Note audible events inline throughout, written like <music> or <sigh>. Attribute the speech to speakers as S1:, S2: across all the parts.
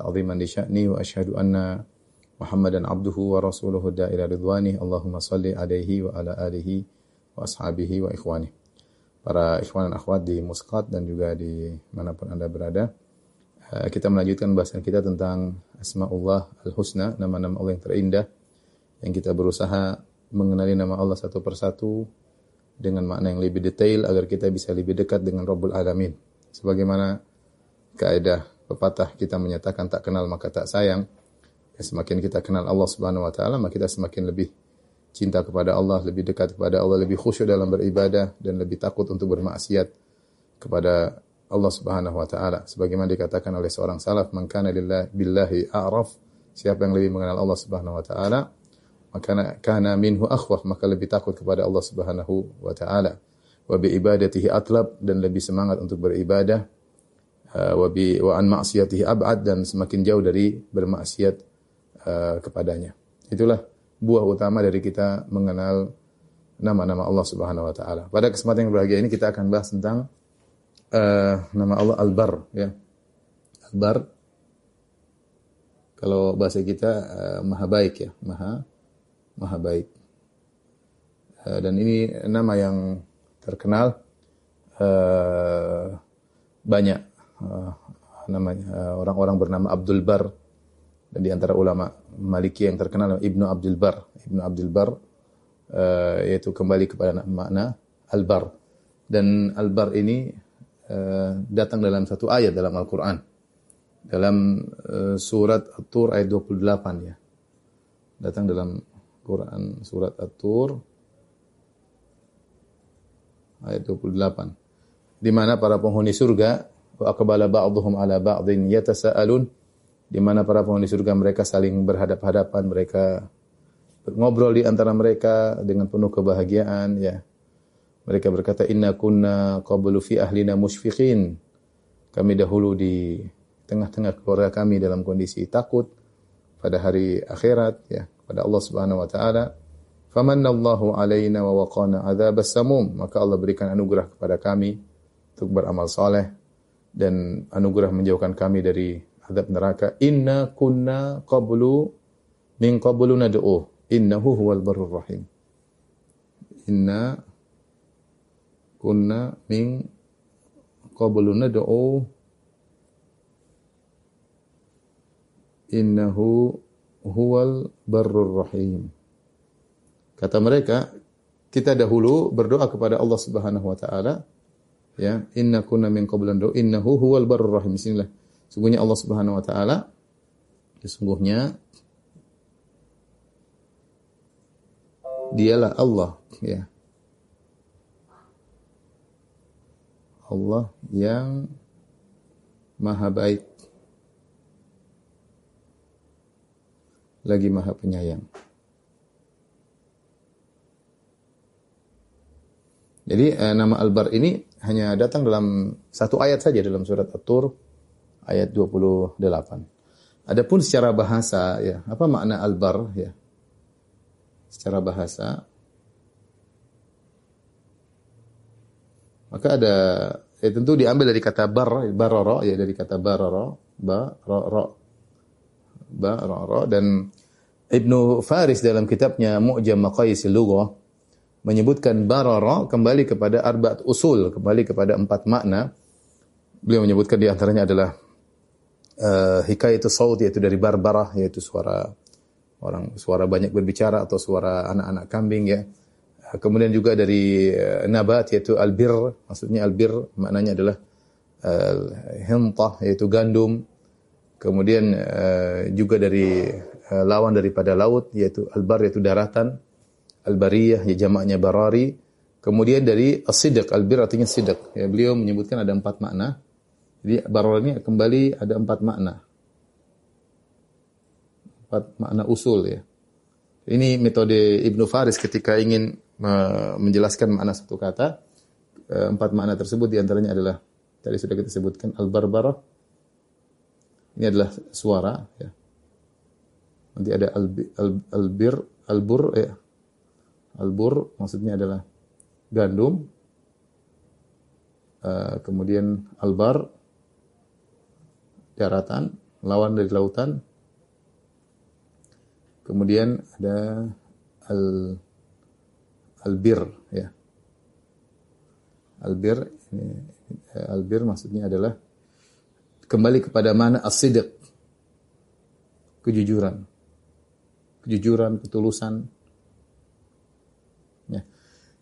S1: ta'ziman li sya'ni wa asyhadu anna Muhammadan abduhu wa rasuluhu da'ila ridwani Allahumma salli alaihi wa ala alihi wa ashabihi wa ikhwani. Para ikhwan dan akhwat di Muscat dan juga di mana pun Anda berada. eh, Kita melanjutkan bahasan kita tentang Asma'ullah Al-Husna, nama-nama Allah yang terindah yang kita berusaha mengenali nama Allah satu persatu dengan makna yang lebih detail agar kita bisa lebih dekat dengan Rabbul Alamin. Sebagaimana kaidah pepatah kita menyatakan tak kenal maka tak sayang. Ya, semakin kita kenal Allah Subhanahu wa taala, maka kita semakin lebih cinta kepada Allah, lebih dekat kepada Allah, lebih khusyuk dalam beribadah dan lebih takut untuk bermaksiat kepada Allah Subhanahu wa taala. Sebagaimana dikatakan oleh seorang salaf, "Man kana lillahi billahi a'raf." Siapa yang lebih mengenal Allah Subhanahu wa taala, maka kana minhu akhwaf maka lebih takut kepada Allah Subhanahu wa taala wa bi ibadatihi atlab dan lebih semangat untuk beribadah wa bi wa an ma'siyatihi ab'ad dan semakin jauh dari bermaksiat uh, kepadanya. Itulah buah utama dari kita mengenal nama-nama Allah Subhanahu wa taala. Pada kesempatan yang berbahagia ini kita akan bahas tentang uh, nama Allah Al-Bar ya. Al-Bar kalau bahasa kita uh, maha baik ya. Maha maha baik. Uh, dan ini nama yang terkenal uh, banyak uh, namanya orang-orang uh, bernama Abdul Bar dan di antara ulama Maliki yang terkenal Ibnu Abdul Bar. Ibnu Abdul Bar uh, yaitu kembali kepada makna Al-Bar. Dan Al-Bar ini uh, datang dalam satu ayat dalam Al-Qur'an. Dalam uh, surat At-Tur ayat 28 ya. Datang dalam Quran surat At-Tur ayat 28 di mana para penghuni surga wa aqbala ba'dhum ala ba'dhin yatasaalun di mana para penghuni surga mereka saling berhadap-hadapan mereka ngobrol di antara mereka dengan penuh kebahagiaan ya mereka berkata inna kunna qablu fi ahlina musyfiqin kami dahulu di tengah-tengah keluarga kami dalam kondisi takut pada hari akhirat ya pada Allah Subhanahu wa taala. Famanallahu alaina wa waqana adzabas samum. Maka Allah berikan anugerah kepada kami untuk beramal saleh dan anugerah menjauhkan kami dari azab neraka. Inna kunna qablu min qablu nad'u. Innahu huwal barur rahim. Inna kunna min qablu nad'u. Innahu huwal barrur rahim. Kata mereka, kita dahulu berdoa kepada Allah Subhanahu wa taala ya, inna kunna min qablan do innahu huwal barrur rahim. Bismillah. Sungguhnya Allah Subhanahu wa taala sesungguhnya dialah Allah ya. Allah yang maha baik lagi maha penyayang. Jadi eh, nama Al-Bar ini hanya datang dalam satu ayat saja dalam surat At-Tur ayat 28. Adapun secara bahasa ya, apa makna Al-Bar ya? Secara bahasa maka ada ya tentu diambil dari kata bar barara ya dari kata barara ba ro, ro ba ra ra dan Ibnu Faris dalam kitabnya Mu'jam Maqayisil Lughah menyebutkan barara kembali kepada arba'at usul, kembali kepada empat makna. Beliau menyebutkan di antaranya adalah uh, hikayatu saut yaitu dari barbarah yaitu suara orang suara banyak berbicara atau suara anak-anak kambing ya. Kemudian juga dari uh, nabat yaitu albir, maksudnya albir maknanya adalah uh, yaitu gandum. Kemudian uh, juga dari uh, lawan daripada laut yaitu albar yaitu daratan. Al-bariyah ya jamaknya barari. Kemudian dari as-sidq, albir artinya sidq. Ya, beliau menyebutkan ada empat makna. Jadi baror ini kembali ada empat makna. empat makna usul ya. Ini metode Ibnu Faris ketika ingin menjelaskan makna satu kata. Eh, empat makna tersebut di antaranya adalah tadi sudah kita sebutkan al-barbarah. Ini adalah suara ya. Nanti ada al-bir, al-bur ya. Al-bur maksudnya adalah gandum. Uh, kemudian al-bar daratan, lawan dari lautan. Kemudian ada al albir ya. Albir ini albir maksudnya adalah kembali kepada mana as-sidq. Kejujuran. Kejujuran, ketulusan.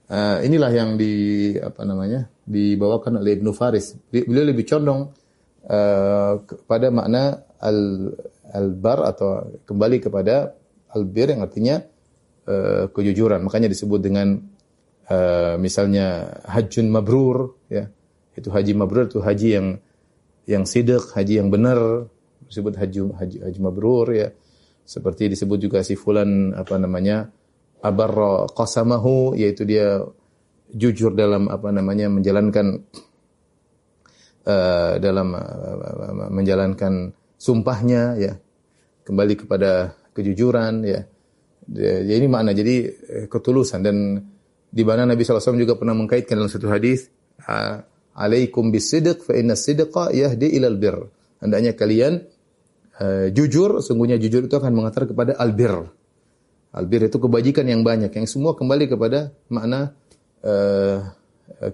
S1: Uh, inilah yang di apa namanya? dibawakan oleh Ibnu Faris. Beliau lebih condong uh, kepada makna al albar atau kembali kepada albir yang artinya uh, kejujuran. Makanya disebut dengan uh, misalnya hajjun mabrur ya. Itu haji mabrur itu haji yang yang sidik, haji yang benar, disebut haji haji, haji mabrur ya. Seperti disebut juga si fulan apa namanya? Abar qasamahu yaitu dia jujur dalam apa namanya menjalankan uh, dalam uh, menjalankan sumpahnya ya. Kembali kepada kejujuran ya. ya ini makna. Jadi eh, ketulusan. Dan di mana Nabi SAW juga pernah mengkaitkan dalam satu hadis alaikum bisidq fa inna sidqa yahdi ilal bir. Hendaknya kalian uh, jujur sungguhnya jujur itu akan mengantar kepada albir albir itu kebajikan yang banyak yang semua kembali kepada makna uh,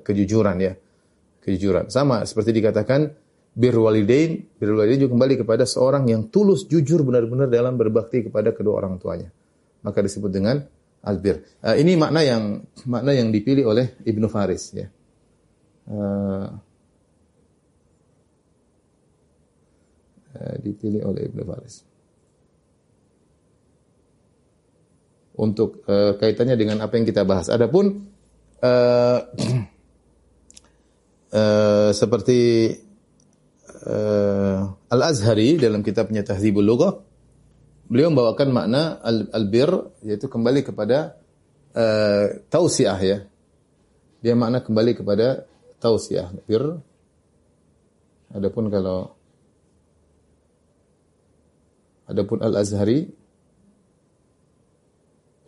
S1: kejujuran ya kejujuran sama seperti dikatakan bir walidain, bir walidain juga kembali kepada seorang yang tulus, jujur benar-benar dalam berbakti kepada kedua orang tuanya. Maka disebut dengan albir. Uh, ini makna yang makna yang dipilih oleh Ibnu Faris ya. Uh, dipilih oleh Ibnu Faris. Untuk uh, kaitannya dengan apa yang kita bahas. Adapun uh, uh, <clears throat> seperti uh, Al-Azhari dalam kitabnya Tahdzibul Lughah beliau membawakan makna al-bir yaitu kembali kepada uh, tausiah ya. Dia makna kembali kepada tausiah bir. Adapun kalau adapun Al-Azhari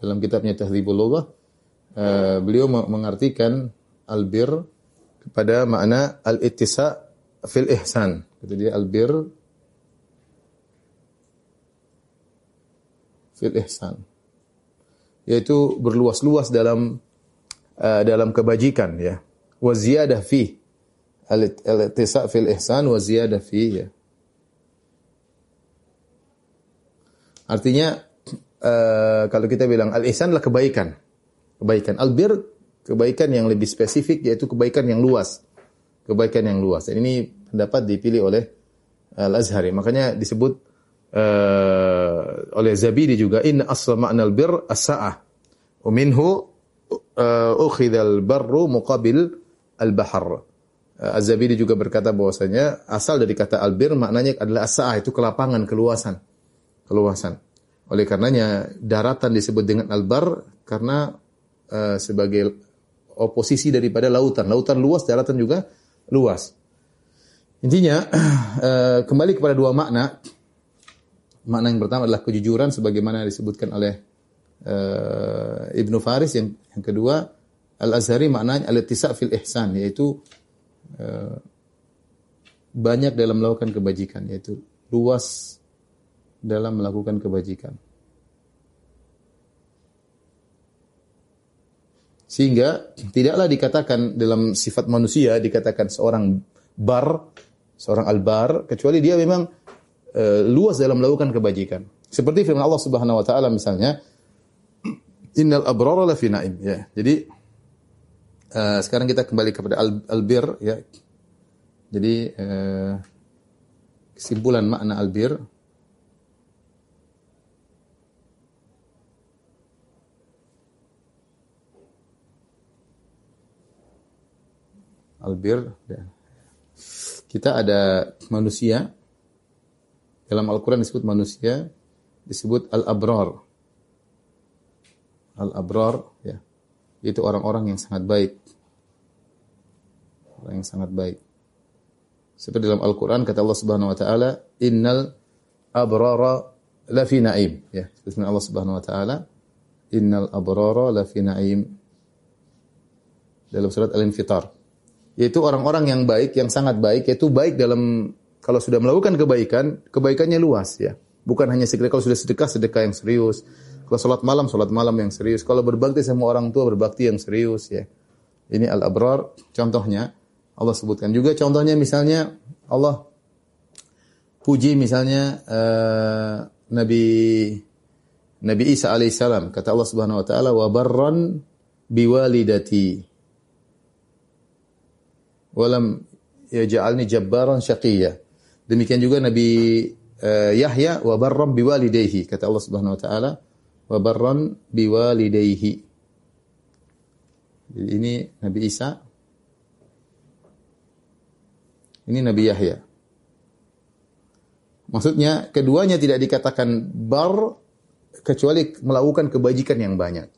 S1: dalam kitabnya Tahdzibul Lughah uh, beliau mengartikan al-bir kepada makna al-ittisa fil ihsan. Kata dia albir fil ihsan. Yaitu berluas-luas dalam uh, dalam kebajikan ya. Wa ziyadah fi al-ittisa fil ihsan wa ziyadah fi ya. Artinya uh, kalau kita bilang al-ihsan adalah kebaikan. Kebaikan. Albir kebaikan yang lebih spesifik yaitu kebaikan yang luas kebaikan yang luas. Dan ini pendapat dipilih oleh Al-Azhari. Makanya disebut uh, oleh Zabidi juga in asla ma'nal bir as-sa'ah. Wa minhu uh, ukhidhal barru muqabil al-bahr. Uh, Az-Zabidi juga berkata bahwasanya asal dari kata albir maknanya adalah as-sa'ah itu kelapangan, keluasan. Keluasan. Oleh karenanya daratan disebut dengan al-bar karena uh, sebagai oposisi daripada lautan. Lautan luas, daratan juga luas. Intinya uh, <clears throat> kembali kepada dua makna. Makna yang pertama adalah kejujuran sebagaimana disebutkan oleh uh, Ibnu Faris yang yang kedua Al-Azhari maknanya al-ittisa fil ihsan yaitu uh, banyak dalam melakukan kebajikan yaitu luas dalam melakukan kebajikan. Sehingga tidaklah dikatakan dalam sifat manusia dikatakan seorang bar, seorang albar kecuali dia memang e, luas dalam melakukan kebajikan. Seperti firman Allah Subhanahu wa taala misalnya innal abrara lafi naim ya. Jadi e, sekarang kita kembali kepada al albir ya. Jadi e, kesimpulan makna albir albir. Kita ada manusia. Dalam Al-Quran disebut manusia. disebut al-abrar. Al-abrar ya. Itu orang-orang yang sangat baik. Orang yang sangat baik. Seperti dalam Al-Qur'an kata Allah Subhanahu wa taala, "Innal abrara lafi na'im." Ya, seperti Allah Subhanahu wa taala, "Innal abrara lafi na'im." Dalam surat Al-Infitar. Yaitu orang-orang yang baik, yang sangat baik, yaitu baik dalam kalau sudah melakukan kebaikan, kebaikannya luas ya. Bukan hanya sekedar kalau sudah sedekah, sedekah yang serius. Kalau sholat malam, sholat malam yang serius. Kalau berbakti sama orang tua, berbakti yang serius ya. Ini al-abrar contohnya. Allah sebutkan juga contohnya misalnya Allah puji misalnya uh, Nabi Nabi Isa alaihissalam kata Allah Subhanahu wa taala wa barran biwalidati walam yaj'alni jabbaran syaqiyya demikian juga Nabi uh, Yahya wa barran biwalidayhi kata Allah Subhanahu wa taala wa barran biwalidayhi ini Nabi Isa ini Nabi Yahya. Maksudnya keduanya tidak dikatakan bar kecuali melakukan kebajikan yang banyak.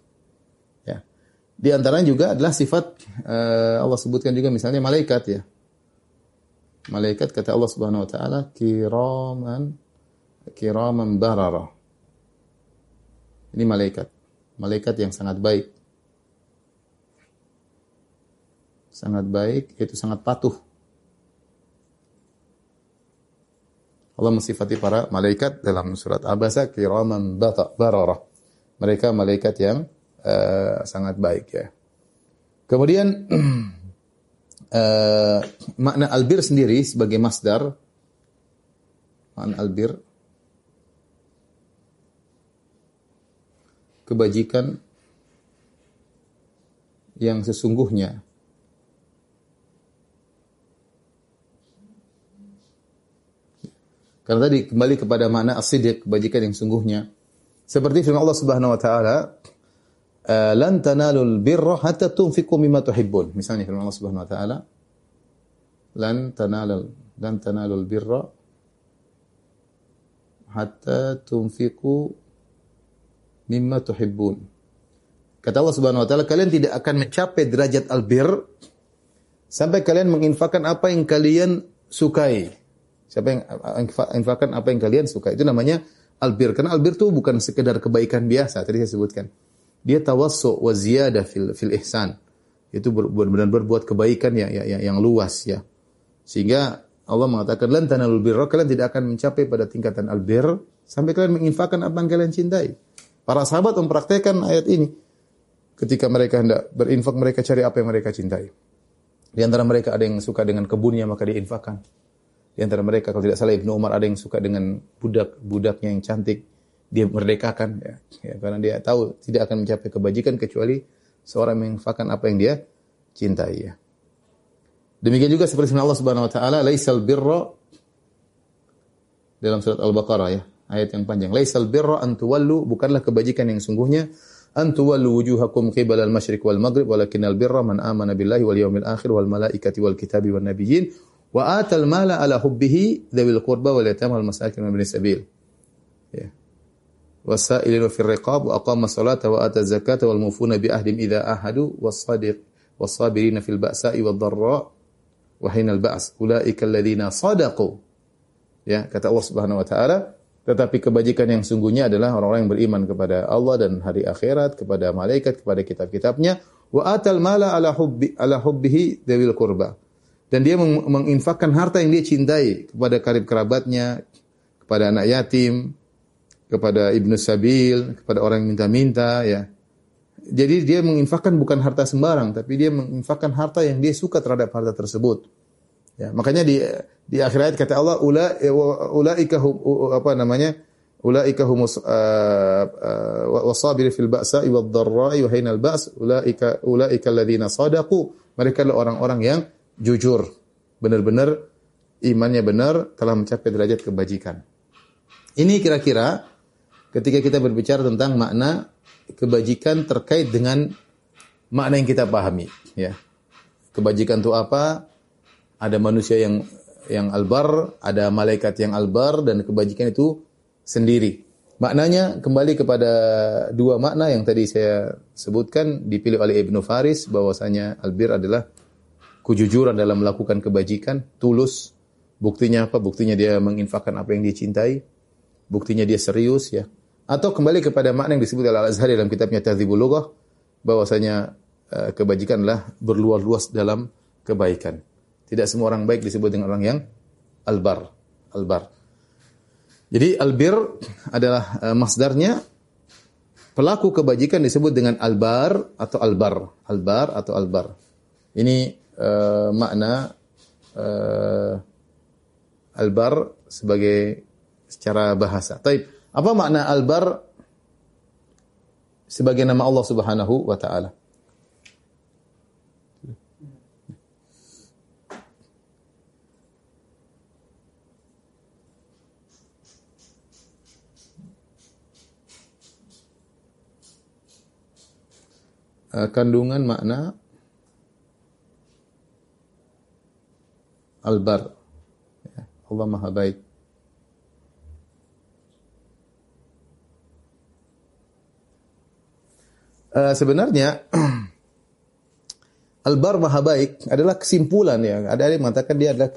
S1: Di antaranya juga adalah sifat uh, Allah sebutkan juga misalnya malaikat ya. Malaikat kata Allah Subhanahu wa taala kiraman kiraman barara. Ini malaikat. Malaikat yang sangat baik. Sangat baik, yaitu sangat patuh Allah mensifati para malaikat dalam surat Abasa kiraman bararah. Mereka malaikat yang uh, sangat baik ya. Kemudian uh, <clears throat> makna albir sendiri sebagai masdar makna albir kebajikan yang sesungguhnya Karena tadi kembali kepada makna as-sidq, kebajikan yang sungguhnya. Seperti firman Allah Subhanahu wa taala, eh, "Lan tanalul birra hatta tunfiqu mimma tuhibbun." Misalnya firman Allah Subhanahu wa taala, "Lan tanalul lan tanalul birra hatta tunfiqu mimma tuhibbun." Kata Allah Subhanahu wa taala, kalian tidak akan mencapai derajat albir sampai kalian menginfakkan apa yang kalian sukai. Siapa yang infakkan apa yang kalian suka. Itu namanya albir. Karena albir itu bukan sekedar kebaikan biasa. Tadi saya sebutkan. Dia tawassu wa ziyadah fil, fil ihsan. Itu benar-benar berbuat kebaikan yang, yang, yang luas ya. Sehingga Allah mengatakan lan tanalul birra kalian tidak akan mencapai pada tingkatan albir sampai kalian menginfakkan apa yang kalian cintai. Para sahabat mempraktekkan ayat ini. Ketika mereka hendak berinfak mereka cari apa yang mereka cintai. Di antara mereka ada yang suka dengan kebunnya maka diinfakkan. Di antara mereka kalau tidak salah Ibnu Umar ada yang suka dengan budak-budaknya yang cantik, dia merdekakan ya, ya karena dia tahu tidak akan mencapai kebajikan kecuali seorang menginfakkan apa yang dia cintai ya. Demikian juga seperti Allah Subhanahu wa taala, laisal birra dalam surat Al-Baqarah ya, ayat yang panjang. Laisal birra an tuwallu bukanlah kebajikan yang sungguhnya an tuwallu wujuhakum qibala al-masyriq wal maghrib walakinnal birra man amana billahi wal yawmil akhir wal malaikati wal kitabi wan nabiyyin wa atal mala ala hubbihi dzawil qurba wal yatama wal masakin wa sabil. Wasailin fil riqab wa aqama salata wa ata zakata wal mufuna bi ahdim idza ahadu was sadiq was sabirin fil ba'sa'i wad dharra wa hinal ba's ulaika alladziina sadaqu. Ya, kata Allah Subhanahu wa taala, tetapi kebajikan yang sungguhnya adalah orang-orang yang beriman kepada Allah dan hari akhirat, kepada malaikat, kepada kitab-kitabnya, wa atal mala ala hubbi ala hubbihi dzawil qurba dan dia menginfakkan harta yang dia cintai kepada karib kerabatnya, kepada anak yatim, kepada ibnu sabil, kepada orang yang minta-minta ya. Jadi dia menginfakkan bukan harta sembarang, tapi dia menginfakkan harta yang dia suka terhadap harta tersebut. Ya, makanya di di akhir ayat kata Allah ula ulaika apa namanya? Ulaika humus uh, uh, wasabir fil ba'sa'i wad dharra'i wa hinal ba's ulaika ulaika alladziina sadaqu. Mereka adalah orang-orang yang jujur, benar-benar imannya benar, telah mencapai derajat kebajikan. Ini kira-kira ketika kita berbicara tentang makna kebajikan terkait dengan makna yang kita pahami, ya. Kebajikan itu apa? Ada manusia yang yang albar, ada malaikat yang albar dan kebajikan itu sendiri. Maknanya kembali kepada dua makna yang tadi saya sebutkan dipilih oleh Ibnu Faris bahwasanya albir adalah kejujuran dalam melakukan kebajikan, tulus. Buktinya apa? Buktinya dia menginfakkan apa yang dia cintai. Buktinya dia serius ya. Atau kembali kepada makna yang disebut oleh Al-Azhari dalam kitabnya Tadzibul Lughah bahwasanya uh, kebajikan adalah berluas-luas dalam kebaikan. Tidak semua orang baik disebut dengan orang yang albar. Albar. Jadi albir adalah uh, masdarnya pelaku kebajikan disebut dengan albar atau albar. Albar atau albar. Ini uh, makna uh, albar sebagai secara bahasa. Taib. Apa makna albar sebagai nama Allah Subhanahu wa taala? uh, kandungan makna albar. Ya, Allah Maha Baik. Uh, sebenarnya <clears throat> albar Maha Baik adalah kesimpulan ya. Ada yang mengatakan dia adalah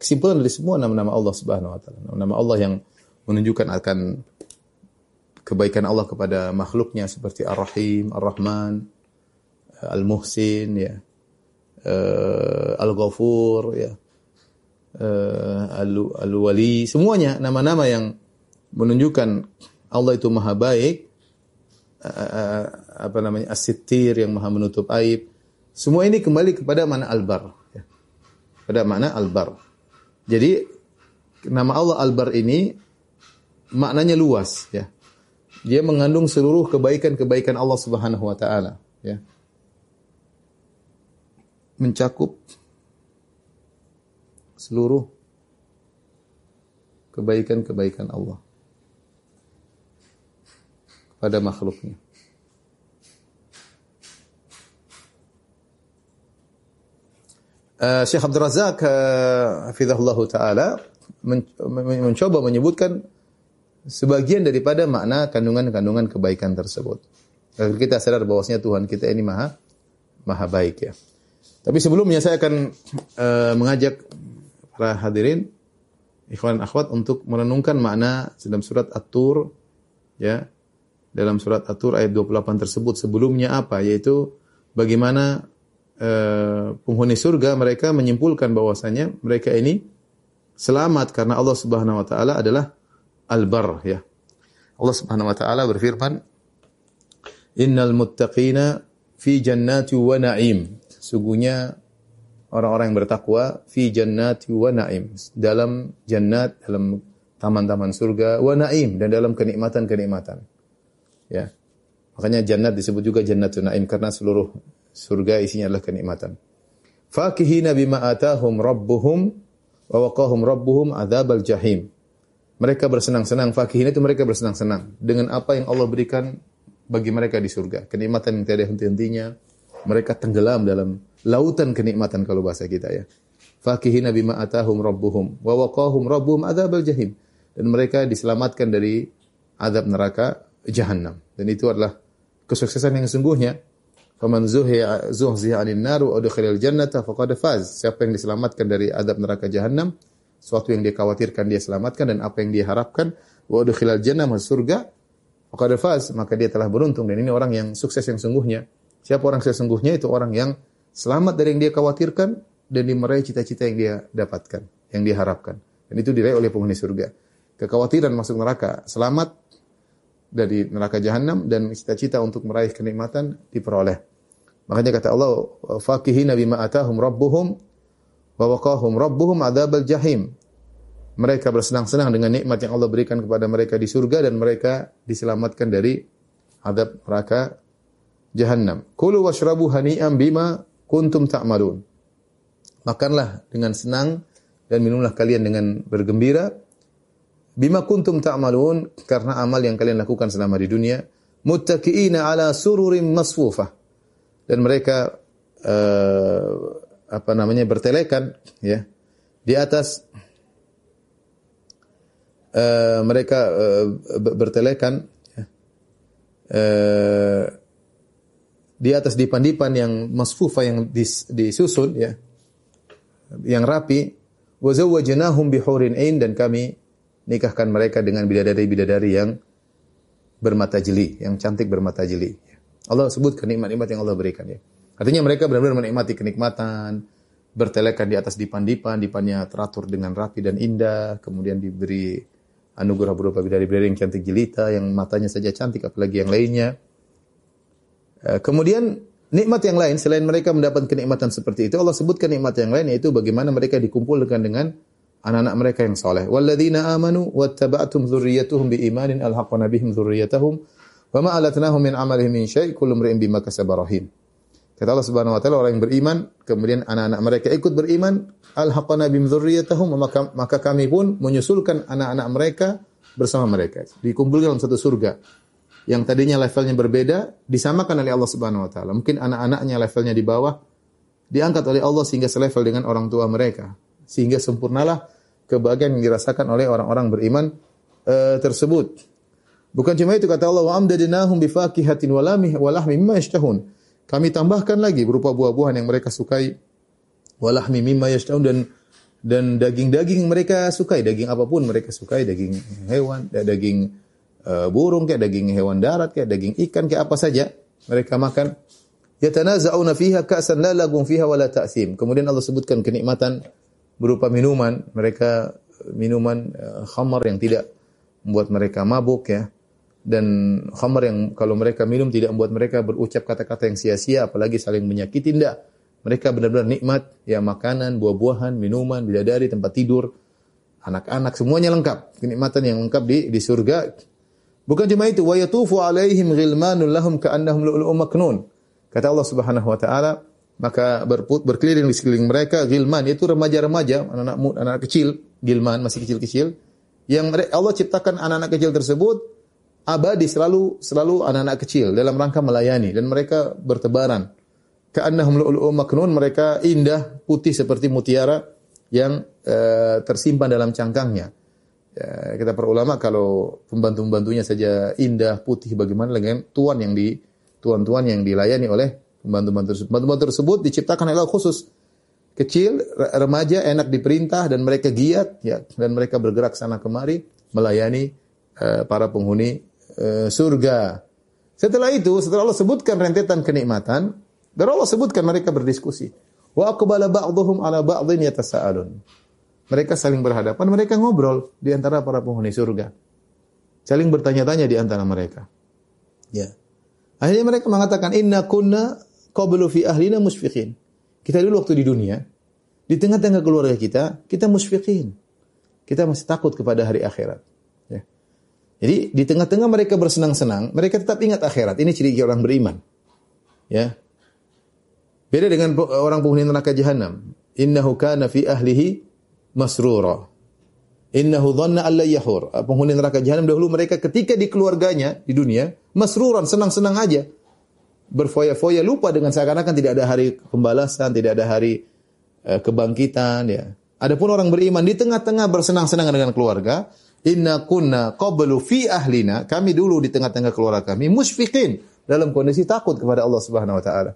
S1: kesimpulan dari semua nama-nama Allah Subhanahu wa taala. Nama Allah yang menunjukkan akan kebaikan Allah kepada makhluknya seperti Ar-Rahim, Ar-Rahman, Al-Muhsin, ya, uh, Al-Ghafur, ya, Al-Wali, semuanya nama-nama yang menunjukkan Allah itu maha baik, apa namanya, As-Sittir yang maha menutup aib. Semua ini kembali kepada mana Al-Bar. Ya. Pada mana Al-Bar. Jadi, nama Allah Al-Bar ini maknanya luas. ya dia mengandung seluruh kebaikan-kebaikan Allah Subhanahu wa taala, ya. Mencakup seluruh kebaikan-kebaikan Allah pada makhluknya. Uh, Syekh Abdul Razak uh, hafizahullah taala mencoba menyebutkan sebagian daripada makna kandungan-kandungan kebaikan tersebut. Agar kita sadar bahwasanya Tuhan kita ini maha maha baik ya. Tapi sebelumnya saya akan uh, mengajak para hadirin ikhwan akhwat untuk merenungkan makna dalam surat At-Tur ya. Dalam surat At-Tur ayat 28 tersebut sebelumnya apa yaitu bagaimana uh, penghuni surga mereka menyimpulkan bahwasanya mereka ini selamat karena Allah Subhanahu wa taala adalah al-bar ya. Allah Subhanahu wa taala berfirman, "Innal muttaqina fi jannati wa na'im." Sungguhnya orang-orang yang bertakwa fi jannati wa na'im, dalam jannat, dalam taman-taman surga wa na'im dan dalam kenikmatan-kenikmatan. Ya. Makanya jannat disebut juga jannatun na'im karena seluruh surga isinya adalah kenikmatan. Fakihina bima atahum rabbuhum wa waqahum rabbuhum adzabal jahim. Mereka bersenang-senang, fakihin itu mereka bersenang-senang dengan apa yang Allah berikan bagi mereka di surga. Kenikmatan yang tiada henti-hentinya. Mereka tenggelam dalam lautan kenikmatan kalau bahasa kita ya. Fakihina bima atahum rabbuhum wa waqahum rabbuhum adzabal jahim. Dan mereka diselamatkan dari azab neraka jahanam. Dan itu adalah kesuksesan yang sesungguhnya. Faman zuhziha 'anil nar wa udkhilal jannata faqad faz. Siapa yang diselamatkan dari azab neraka jahanam, sesuatu yang dia khawatirkan dia selamatkan. Dan apa yang dia harapkan wa udkhilal jannah masuk surga faqad faz. Maka dia telah beruntung. Dan ini orang yang sukses yang sungguhnya. Siapa orang sesungguhnya? Itu orang yang selamat dari yang dia khawatirkan dan dimeraih cita-cita yang dia dapatkan yang dia harapkan. Dan itu diraih oleh penghuni surga. Kekhawatiran masuk neraka selamat dari neraka jahanam dan cita-cita untuk meraih kenikmatan diperoleh makanya kata Allah fakihina bima atahum rabbuhum wa waqahum rabbuhum adzabal jahim. Mereka bersenang-senang dengan nikmat yang Allah berikan kepada mereka di surga dan mereka diselamatkan dari adab neraka jahanam. Kulu washrabu hani'an bima kuntum ta'malun. Makanlah dengan senang dan minumlah kalian dengan bergembira bima kuntum ta'malun karena amal yang kalian lakukan selama di dunia muttaqiina ala sururin masfufah. Dan mereka uh, apa namanya bertelekan ya di atas uh, mereka uh, bertelekan uh, di atas dipan-dipan yang masfufa yang dis, disusun ya yang rapi wa zawwajnahum bihurin ain dan kami nikahkan mereka dengan bidadari-bidadari yang bermata jeli, yang cantik bermata jeli. Allah sebutkan nikmat-nikmat yang Allah berikan ya. Artinya mereka benar-benar menikmati kenikmatan, bertelekan di atas dipan-dipan, dipannya teratur dengan rapi dan indah, kemudian diberi anugerah berupa bidadari-bidadari yang cantik jelita, yang matanya saja cantik, apalagi yang lainnya. Eh, kemudian nikmat yang lain selain mereka mendapat kenikmatan seperti itu, Allah sebutkan nikmat yang lain yaitu bagaimana mereka dikumpulkan dengan anak-anak mereka yang soleh. Walladzina amanu wattaba'tum dzurriyyatuhum biimanin alhaqna bihim dzurriyyatahum wa ma alatnahum min amalihim min syai' kullu imrin bima kasaba rahim. Kata Allah Subhanahu wa taala orang yang beriman, kemudian anak-anak mereka ikut beriman, alhaqna bihim dzurriyyatahum maka, maka kami pun menyusulkan anak-anak mereka bersama mereka. Dikumpulkan dalam satu surga. Yang tadinya levelnya berbeda disamakan oleh Allah Subhanahu wa taala. Mungkin anak-anaknya levelnya di bawah diangkat oleh Allah sehingga selevel dengan orang tua mereka. Sehingga sempurnalah kebahagiaan yang dirasakan oleh orang-orang beriman uh, tersebut. Bukan cuma itu kata Allah wa amdadnahum bifaqihatin wa lamih wa lahmi mimma yashtahun. Kami tambahkan lagi berupa buah-buahan yang mereka sukai wa lahmi mimma yashtahun dan dan daging-daging mereka sukai, daging apa pun mereka sukai, daging hewan, daging uh, burung kayak daging hewan darat kayak daging ikan kayak apa saja mereka makan. Yatanaza'una fiha ka'san la lagun fiha wa la ta'thim. Kemudian Allah sebutkan kenikmatan berupa minuman, mereka minuman uh, khamar yang tidak membuat mereka mabuk ya. Dan khamar yang kalau mereka minum tidak membuat mereka berucap kata-kata yang sia-sia apalagi saling menyakiti tidak. Mereka benar-benar nikmat ya makanan, buah-buahan, minuman, bidadari, tempat tidur, anak-anak semuanya lengkap. Kenikmatan yang lengkap di di surga. Bukan cuma itu, wa yatufu alaihim ghilmanun lahum ka'annahum lu'lu'um maknun. Kata Allah Subhanahu wa taala, maka berput, berkeliling di sekeliling mereka gilman itu remaja-remaja anak-anak anak kecil gilman masih kecil-kecil yang Allah ciptakan anak-anak kecil tersebut abadi selalu selalu anak-anak kecil dalam rangka melayani dan mereka bertebaran. Ka'annahum lu'lu'um maknun mereka indah putih seperti mutiara yang uh, tersimpan dalam cangkangnya. Ya, kita para ulama kalau pembantu-pembantunya saja indah putih bagaimana dengan tuan yang di tuan-tuan yang dilayani oleh Pembantu-pembantu tersebut. Pembantu tersebut diciptakan oleh Allah khusus. Kecil, remaja, enak diperintah dan mereka giat ya dan mereka bergerak sana kemari melayani uh, para penghuni uh, surga. Setelah itu, setelah Allah sebutkan rentetan kenikmatan, baru Allah sebutkan mereka berdiskusi. Wa aqbala ba'dhum ala ba'dhin yatasaalun. Mereka saling berhadapan, mereka ngobrol di antara para penghuni surga. Saling bertanya-tanya di antara mereka. Ya. Akhirnya mereka mengatakan inna kunna qablu fi ahlina musfiqin. Kita dulu waktu di dunia, di tengah-tengah keluarga kita, kita musfiqin. Kita masih takut kepada hari akhirat. Ya. Jadi di tengah-tengah mereka bersenang-senang, mereka tetap ingat akhirat. Ini ciri orang beriman. Ya. Beda dengan orang penghuni neraka jahanam. Innahu kana fi ahlihi masrura. Innahu dhanna alla yahur. Penghuni neraka jahanam dahulu mereka ketika di keluarganya di dunia masruran senang-senang aja berfoya-foya lupa dengan seakan-akan tidak ada hari pembalasan, tidak ada hari uh, kebangkitan ya. Adapun orang beriman di tengah-tengah bersenang-senang dengan keluarga, inna kunna qablu fi ahlina, kami dulu di tengah-tengah keluarga kami musfiqin dalam kondisi takut kepada Allah Subhanahu wa taala.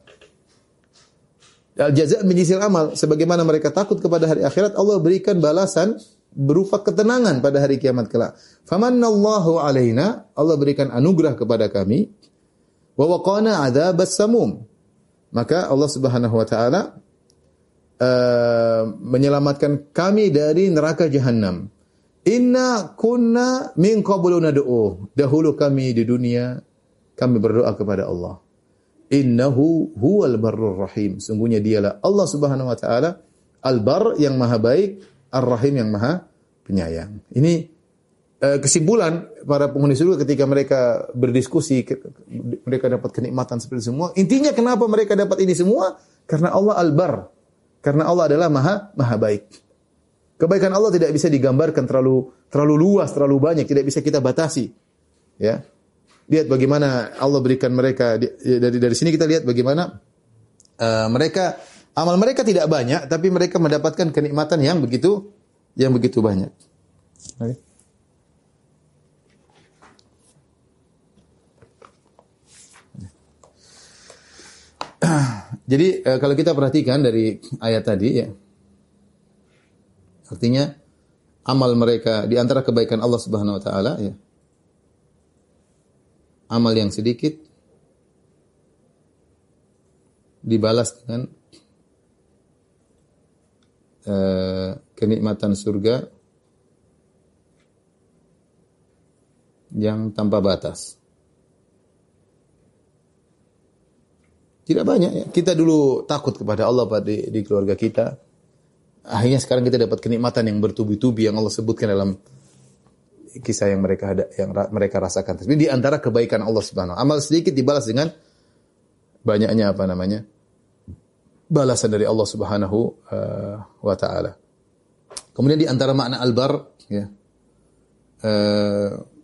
S1: Al jaza' min amal, sebagaimana mereka takut kepada hari akhirat, Allah berikan balasan berupa ketenangan pada hari kiamat kelak. Famanallahu alaina, Allah berikan anugerah kepada kami wa waqana adzabas samum. Maka Allah Subhanahu wa taala uh, menyelamatkan kami dari neraka jahanam. Inna kunna min qablu nad'u. Dahulu kami di dunia kami berdoa kepada Allah. Innahu huwal barrur rahim. Sungguhnya dialah Allah Subhanahu wa taala al-bar yang maha baik, ar-rahim yang maha penyayang. Ini kesimpulan para penghuni surga ketika mereka berdiskusi mereka dapat kenikmatan seperti semua. Intinya kenapa mereka dapat ini semua? Karena Allah albar. Karena Allah adalah maha maha baik. Kebaikan Allah tidak bisa digambarkan terlalu terlalu luas terlalu banyak tidak bisa kita batasi. Ya. Lihat bagaimana Allah berikan mereka dari dari sini kita lihat bagaimana uh, mereka amal mereka tidak banyak tapi mereka mendapatkan kenikmatan yang begitu yang begitu banyak. Okay. <clears throat> Jadi eh, kalau kita perhatikan dari ayat tadi ya, artinya amal mereka di antara kebaikan Allah Subhanahu Wa Taala ya, amal yang sedikit dibalas dengan uh, kenikmatan surga yang tanpa batas. Tidak banyak ya. Kita dulu takut kepada Allah Pak di, di keluarga kita. Akhirnya sekarang kita dapat kenikmatan yang bertubi-tubi yang Allah sebutkan dalam kisah yang mereka ada, yang mereka rasakan. Tapi di antara kebaikan Allah Subhanahu amal sedikit dibalas dengan banyaknya apa namanya? balasan dari Allah Subhanahu uh, wa taala. Kemudian di antara makna albar ya. Uh,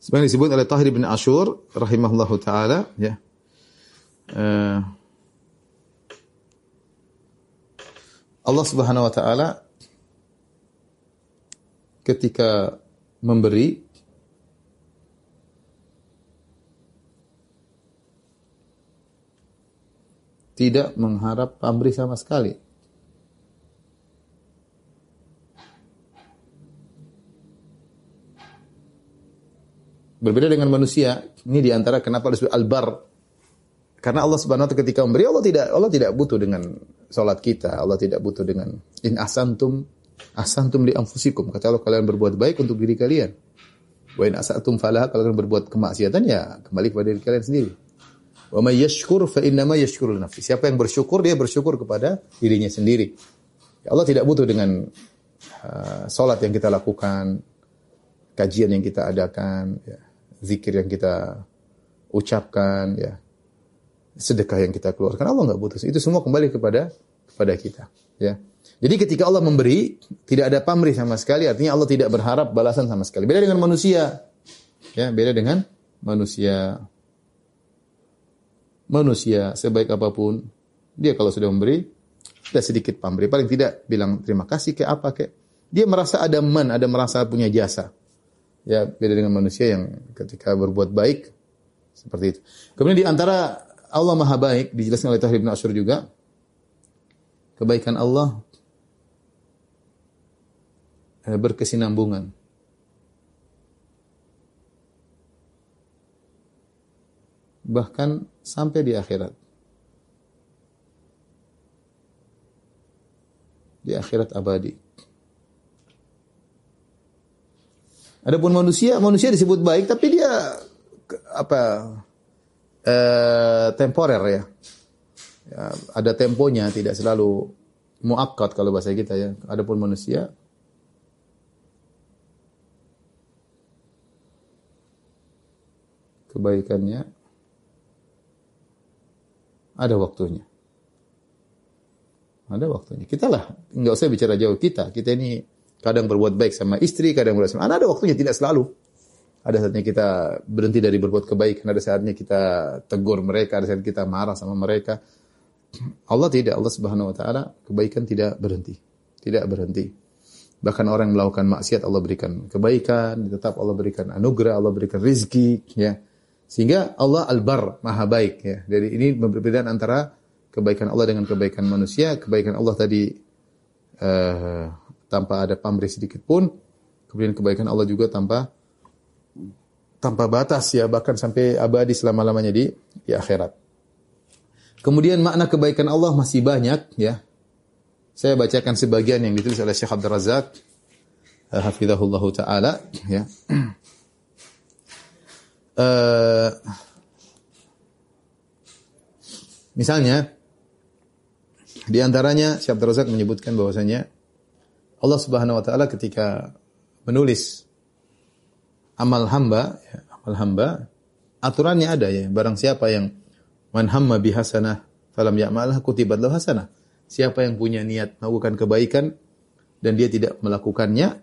S1: Sebenarnya disebut oleh Tahir bin Ashur rahimahullahu taala ya. Uh, Allah Subhanahu wa taala ketika memberi tidak mengharap pamrih sama sekali. Berbeda dengan manusia, ini di antara kenapa disebut albar. Karena Allah Subhanahu wa taala ketika memberi Allah tidak Allah tidak butuh dengan salat kita, Allah tidak butuh dengan in asantum asantum li anfusikum. Kata Allah kalian berbuat baik untuk diri kalian. Wa in asatum falah kalau kalian berbuat kemaksiatan ya kembali kepada diri kalian sendiri. Wa may yashkur fa innama yashkuru nafsi. Siapa yang bersyukur dia bersyukur kepada dirinya sendiri. Ya Allah tidak butuh dengan uh, salat yang kita lakukan, kajian yang kita adakan, ya zikir yang kita ucapkan, ya sedekah yang kita keluarkan. Allah nggak butuh. Itu semua kembali kepada kepada kita. Ya. Jadi ketika Allah memberi, tidak ada pamrih sama sekali. Artinya Allah tidak berharap balasan sama sekali. Beda dengan manusia. Ya, beda dengan manusia. Manusia sebaik apa pun, dia kalau sudah memberi, tidak sedikit pamrih. Paling tidak bilang terima kasih ke apa ke. Dia merasa ada man, ada merasa punya jasa. Ya, beda dengan manusia yang ketika berbuat baik seperti itu. Kemudian di antara Allah Maha Baik dijelaskan oleh Tahir bin Asyur juga kebaikan Allah eh, berkesinambungan. Bahkan sampai di akhirat. Di akhirat abadi. Adapun manusia, manusia disebut baik tapi dia apa eh, temporer ya. ya. Ada temponya, tidak selalu muakkad kalau bahasa kita ya. Adapun manusia kebaikannya ada waktunya. Ada waktunya. Kita lah, nggak usah bicara jauh kita. Kita ini Kadang berbuat baik sama istri, kadang berbuat sama anak. Ada waktunya, tidak selalu. Ada saatnya kita berhenti dari berbuat kebaikan, ada saatnya kita tegur mereka, ada saatnya kita marah sama mereka. Allah tidak, Allah Subhanahu wa taala kebaikan tidak berhenti. Tidak berhenti. Bahkan orang yang melakukan maksiat Allah berikan kebaikan, tetap Allah berikan anugerah, Allah berikan rizki, ya. Sehingga Allah Al-Bar, Maha Baik, ya. Jadi ini perbedaan antara kebaikan Allah dengan kebaikan manusia. Kebaikan Allah tadi uh, tanpa ada pamrih sedikit pun. Kemudian kebaikan Allah juga tanpa tanpa batas ya bahkan sampai abadi selama-lamanya di di akhirat. Kemudian makna kebaikan Allah masih banyak ya. Saya bacakan sebagian yang ditulis oleh Syekh Abdul Razak uh, hafizahullah taala ya. Uh, <clears throat> misalnya di antaranya Syekh Abdul Razak menyebutkan bahwasanya Allah Subhanahu wa taala ketika menulis amal hamba, ya, amal hamba, aturannya ada ya. Barang siapa yang man hamma bihasanah falam ya'malha kutibat lahu hasanah. Siapa yang punya niat melakukan kebaikan dan dia tidak melakukannya,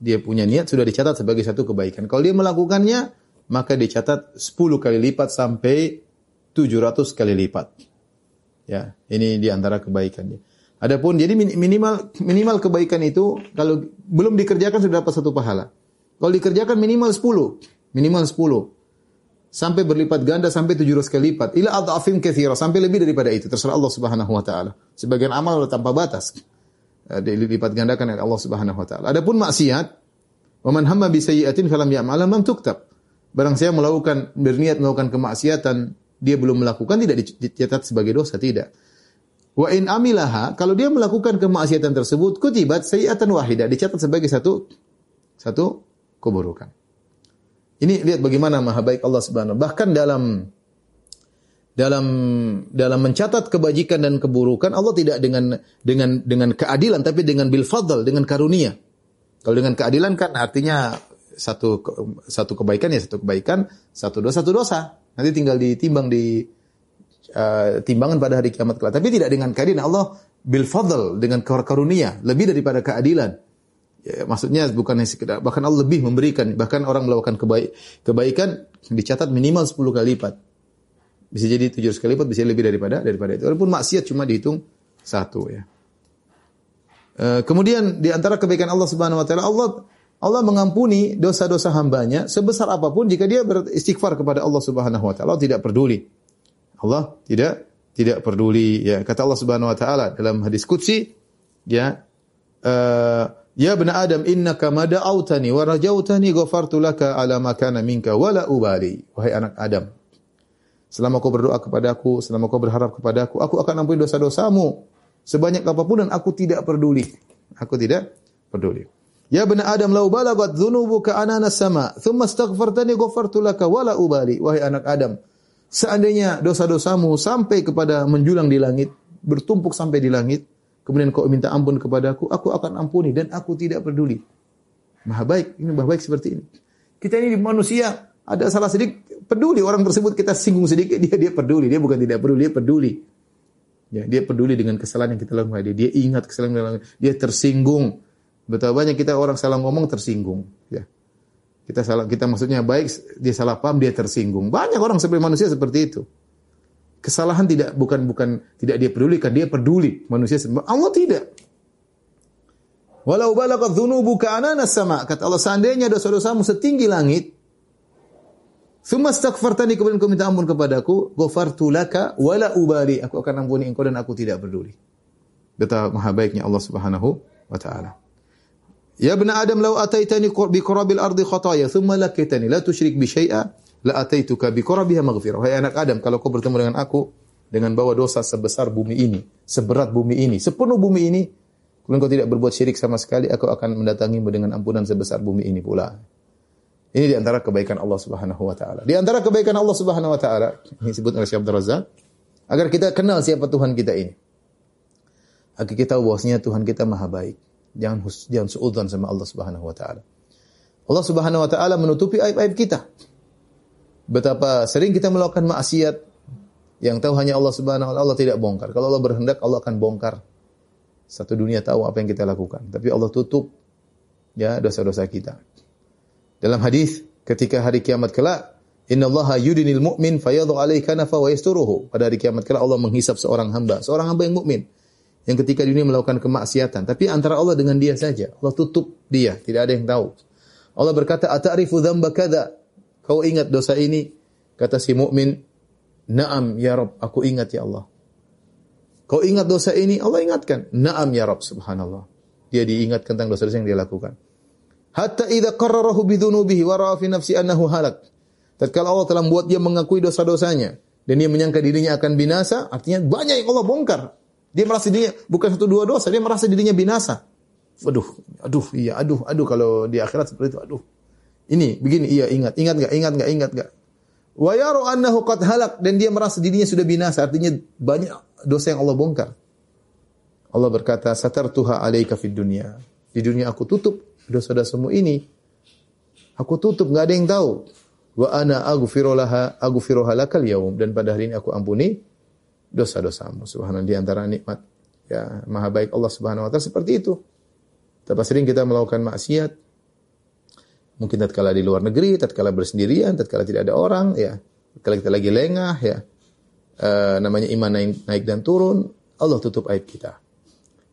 S1: dia punya niat sudah dicatat sebagai satu kebaikan. Kalau dia melakukannya, maka dicatat 10 kali lipat sampai 700 kali lipat. Ya, ini di antara kebaikannya. Adapun jadi minimal minimal kebaikan itu kalau belum dikerjakan sudah dapat satu pahala. Kalau dikerjakan minimal 10, minimal 10 sampai berlipat ganda sampai 700 kali lipat. Ila adhafim katsira sampai lebih daripada itu terserah Allah Subhanahu wa taala. Sebagian amal tanpa batas. Eh, dilipat gandakan oleh Allah Subhanahu wa taala. Adapun maksiat, wa man hamma bi sayyi'atin falam ya'mal lam tuktab. Barang saya melakukan berniat melakukan kemaksiatan, dia belum melakukan tidak dicatat sebagai dosa, tidak. Wa in amilaha, kalau dia melakukan kemaksiatan tersebut, kutibat sayiatan wahida, dicatat sebagai satu satu keburukan. Ini lihat bagaimana maha baik Allah Subhanahu. Bahkan dalam dalam dalam mencatat kebajikan dan keburukan Allah tidak dengan dengan dengan keadilan tapi dengan bil fadl dengan karunia. Kalau dengan keadilan kan artinya satu satu kebaikan ya satu kebaikan, satu dosa satu dosa. Nanti tinggal ditimbang di uh, timbangan pada hari kiamat kelak. Tapi tidak dengan keadilan Allah bil fadl dengan karunia lebih daripada keadilan. Ya, maksudnya bukan sekedar bahkan Allah lebih memberikan bahkan orang melakukan kebaik, kebaikan dicatat minimal 10 kali lipat. Bisa jadi 700 kali lipat, bisa lebih daripada daripada itu. Walaupun maksiat cuma dihitung satu ya. Uh, kemudian di antara kebaikan Allah Subhanahu wa taala Allah Allah mengampuni dosa-dosa hambanya sebesar apa pun jika dia beristighfar kepada Allah Subhanahu wa taala. Tidak peduli. Allah tidak tidak peduli ya. Kata Allah Subhanahu wa taala dalam hadis qudsi ya uh, ya ibn adam innaka mada'autani wa rajautani ghafartu laka ala ma kana minka wala ubali. Wahai anak adam selama kau berdoa kepadaku selama kau berharap kepadaku aku akan ampuni dosa-dosamu. Sebanyak apa pun dan aku tidak peduli. Aku tidak peduli. Ya ibn Adam lau balagat dhunubuka anana sama thumma astaghfartani ghafartu laka wala ubali. Wahai anak Adam Seandainya dosa-dosamu sampai kepada menjulang di langit, bertumpuk sampai di langit, kemudian kau minta ampun kepadaku, aku akan ampuni dan aku tidak peduli. Maha baik, ini maha baik seperti ini. Kita ini manusia, ada salah sedikit, peduli orang tersebut kita singgung sedikit, dia dia peduli, dia bukan tidak peduli, dia peduli. Ya, dia peduli dengan kesalahan yang kita lakukan. Dia, dia ingat kesalahan yang kita lakukan. Dia tersinggung. Betapa banyak kita orang salah ngomong tersinggung. Ya. Kita salah, kita maksudnya baik, dia salah paham, dia tersinggung. Banyak orang seperti manusia seperti itu. Kesalahan tidak bukan bukan tidak dia pedulikan, dia peduli manusia. Allah tidak. Walau balagat dzunubuka anana sama. Kata Allah, seandainya dosa-dosamu setinggi langit, Thumma astaghfartani kemudian kau minta ampun kepadaku, ghafartu laka wala ubali. Aku akan ampuni engkau dan aku tidak peduli. Betapa maha baiknya Allah Subhanahu wa taala. Ya ibn Adam law ataitani bi qurabil ardi khataya thumma lakitani la tusyrik bi syai'a la ataituka bi qurabiha maghfirah. Hai anak Adam, kalau kau bertemu dengan aku dengan bawa dosa sebesar bumi ini, seberat bumi ini, sepenuh bumi ini, kemudian kau tidak berbuat syirik sama sekali, aku akan mendatangimu dengan ampunan sebesar bumi ini pula. Ini di antara kebaikan Allah Subhanahu wa taala. Di antara kebaikan Allah Subhanahu wa taala, ini disebut oleh Syekh Abdul agar kita kenal siapa Tuhan kita ini. Agar kita tahu bahwasanya Tuhan kita maha baik. Jangan jangan sama Allah Subhanahu wa taala. Allah Subhanahu wa taala menutupi aib-aib kita. Betapa sering kita melakukan maksiat yang tahu hanya Allah Subhanahu wa taala Allah tidak bongkar. Kalau Allah berhendak Allah akan bongkar. Satu dunia tahu apa yang kita lakukan, tapi Allah tutup ya dosa-dosa kita. Dalam hadis ketika hari kiamat kelak, Inna Allah yudinil mu'min fayadhu alaihi kanafa wa yasturuhu. Pada hari kiamat kelak Allah menghisap seorang hamba, seorang hamba yang mukmin yang ketika dunia melakukan kemaksiatan, tapi antara Allah dengan dia saja. Allah tutup dia, tidak ada yang tahu. Allah berkata, "Ata'rifu dzamba kadza?" Kau ingat dosa ini? Kata si mukmin, "Na'am ya Rabb, aku ingat ya Allah." Kau ingat dosa ini? Allah ingatkan. "Na'am ya Rabb, subhanallah." Dia diingat tentang dosa-dosa yang dia lakukan. Hatta idza qarrarahu bidzunubihi wa ra'a fi nafsi annahu halak. Tatkala Allah telah membuat dia mengakui dosa-dosanya dan dia menyangka dirinya akan binasa, artinya banyak yang Allah bongkar. Dia merasa dirinya bukan satu dua dosa, dia merasa dirinya binasa. Aduh, aduh, iya, aduh, aduh kalau di akhirat seperti itu, aduh. Ini begini, iya ingat, ingat gak, ingat gak, ingat gak. Wa yaru annahu qad halak dan dia merasa dirinya sudah binasa, artinya banyak dosa yang Allah bongkar. Allah berkata, "Satartuha 'alaika fid dunya." Di dunia aku tutup dosa-dosamu ini. Aku tutup, nggak ada yang tahu. Wa ana aghfiru laha aghfiruha lakal yaum dan pada hari ini aku ampuni dosa-dosamu. Subhanallah di antara nikmat ya maha baik Allah Subhanahu wa taala seperti itu. Betapa sering kita melakukan maksiat Mungkin tatkala di luar negeri, tatkala bersendirian, tatkala tidak ada orang, ya. Tatkala kita lagi lengah, ya. E, namanya iman naik, naik dan turun, Allah tutup aib kita.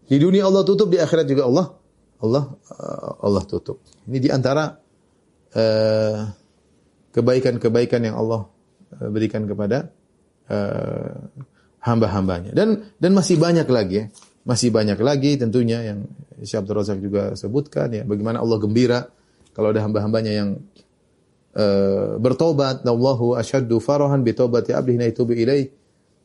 S1: Di dunia Allah tutup, di akhirat juga Allah Allah uh, Allah tutup. Ini di antara uh, kebaikan-kebaikan yang Allah berikan kepada hamba-hambanya. Dan dan masih banyak lagi ya. Masih banyak lagi tentunya yang Syekh Abdul Razak juga sebutkan ya bagaimana Allah gembira kalau ada hamba-hambanya yang uh, bertobat, Allahu asyaddu farahan taubati abdihi yatubu ilaih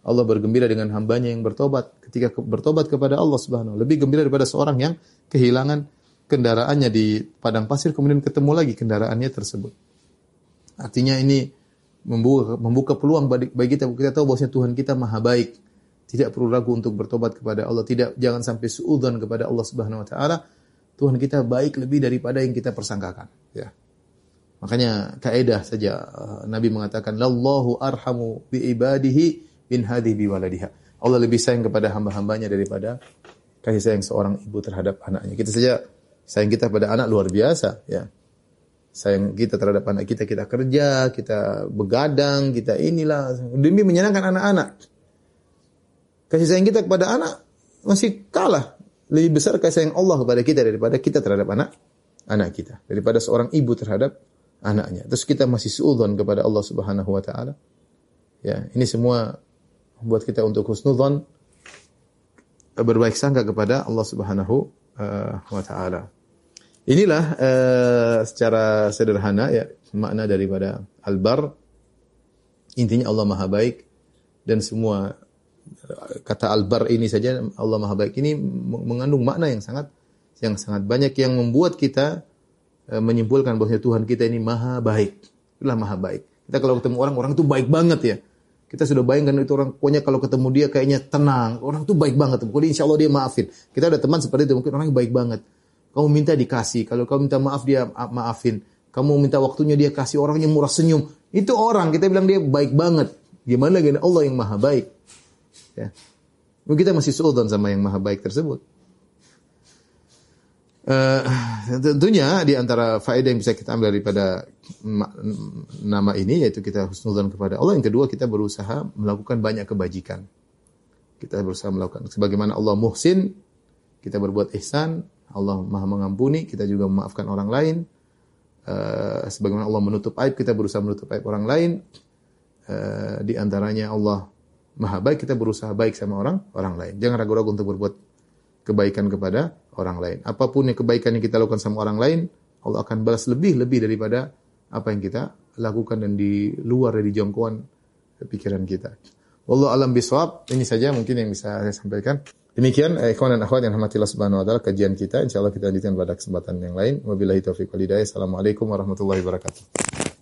S1: Allah bergembira dengan hambanya yang bertobat ketika bertobat kepada Allah Subhanahu lebih gembira daripada seorang yang kehilangan kendaraannya di padang pasir kemudian ketemu lagi kendaraannya tersebut. Artinya ini membuka membuka peluang bagi, kita kita tahu bahwasanya Tuhan kita maha baik. Tidak perlu ragu untuk bertobat kepada Allah. Tidak jangan sampai suudzon kepada Allah Subhanahu wa taala. Tuhan kita baik lebih daripada yang kita persangkakan, ya. Makanya kaidah saja uh, Nabi mengatakan lallahu arhamu bi ibadihi bin hadi bi waladiha. Allah lebih sayang kepada hamba-hambanya daripada kasih sayang seorang ibu terhadap anaknya. Kita saja sayang kita pada anak luar biasa, ya. Sayang kita terhadap anak kita, kita kerja, kita begadang, kita inilah demi menyenangkan anak-anak. Kasih sayang kita kepada anak masih kalah lebih besar kasih sayang Allah kepada kita daripada kita terhadap anak anak kita, daripada seorang ibu terhadap anaknya. Terus kita masih suudzon kepada Allah Subhanahu wa taala. Ya, ini semua buat kita untuk husnudzon berbaik sangka kepada Allah Subhanahu uh, wa taala. Inilah uh, secara sederhana ya makna daripada al-bar. Intinya Allah Maha baik dan semua kata al-bar ini saja Allah Maha baik ini mengandung makna yang sangat yang sangat banyak yang membuat kita uh, menyimpulkan bahwa Tuhan kita ini Maha baik. Itulah Maha baik. Kita kalau ketemu orang orang itu baik banget ya. Kita sudah bayangkan itu orang, pokoknya kalau ketemu dia kayaknya tenang. Orang tuh baik banget. Pokoknya insya Allah dia maafin. Kita ada teman seperti itu, mungkin orang yang baik banget. Kamu minta dikasih. Kalau kamu minta maaf dia maafin. Kamu minta waktunya dia kasih. Orangnya murah senyum. Itu orang, kita bilang dia baik banget. Gimana lagi Allah yang maha baik. Ya. Kita masih suudon sama yang maha baik tersebut. Uh, tentunya di antara faedah yang bisa kita ambil daripada nama ini yaitu kita husnudzon kepada Allah. Yang kedua kita berusaha melakukan banyak kebajikan. Kita berusaha melakukan sebagaimana Allah muhsin, kita berbuat ihsan, Allah Maha mengampuni, kita juga memaafkan orang lain. Uh, sebagaimana Allah menutup aib, kita berusaha menutup aib orang lain. Uh, di antaranya Allah Maha baik, kita berusaha baik sama orang orang lain. Jangan ragu-ragu untuk berbuat kebaikan kepada orang lain. Apa pun yang kebaikan yang kita lakukan sama orang lain, Allah akan balas lebih-lebih daripada apa yang kita lakukan dan di luar dari jangkauan pikiran kita. Wallahu alam bisawab. Ini saja mungkin yang bisa saya sampaikan. Demikian eh, ikhwan dan akhwat yang rahmatillah subhanahu wa taala kajian kita. Insyaallah kita lanjutkan pada kesempatan yang lain. Wabillahi taufiq wal hidayah. Assalamualaikum warahmatullahi wabarakatuh.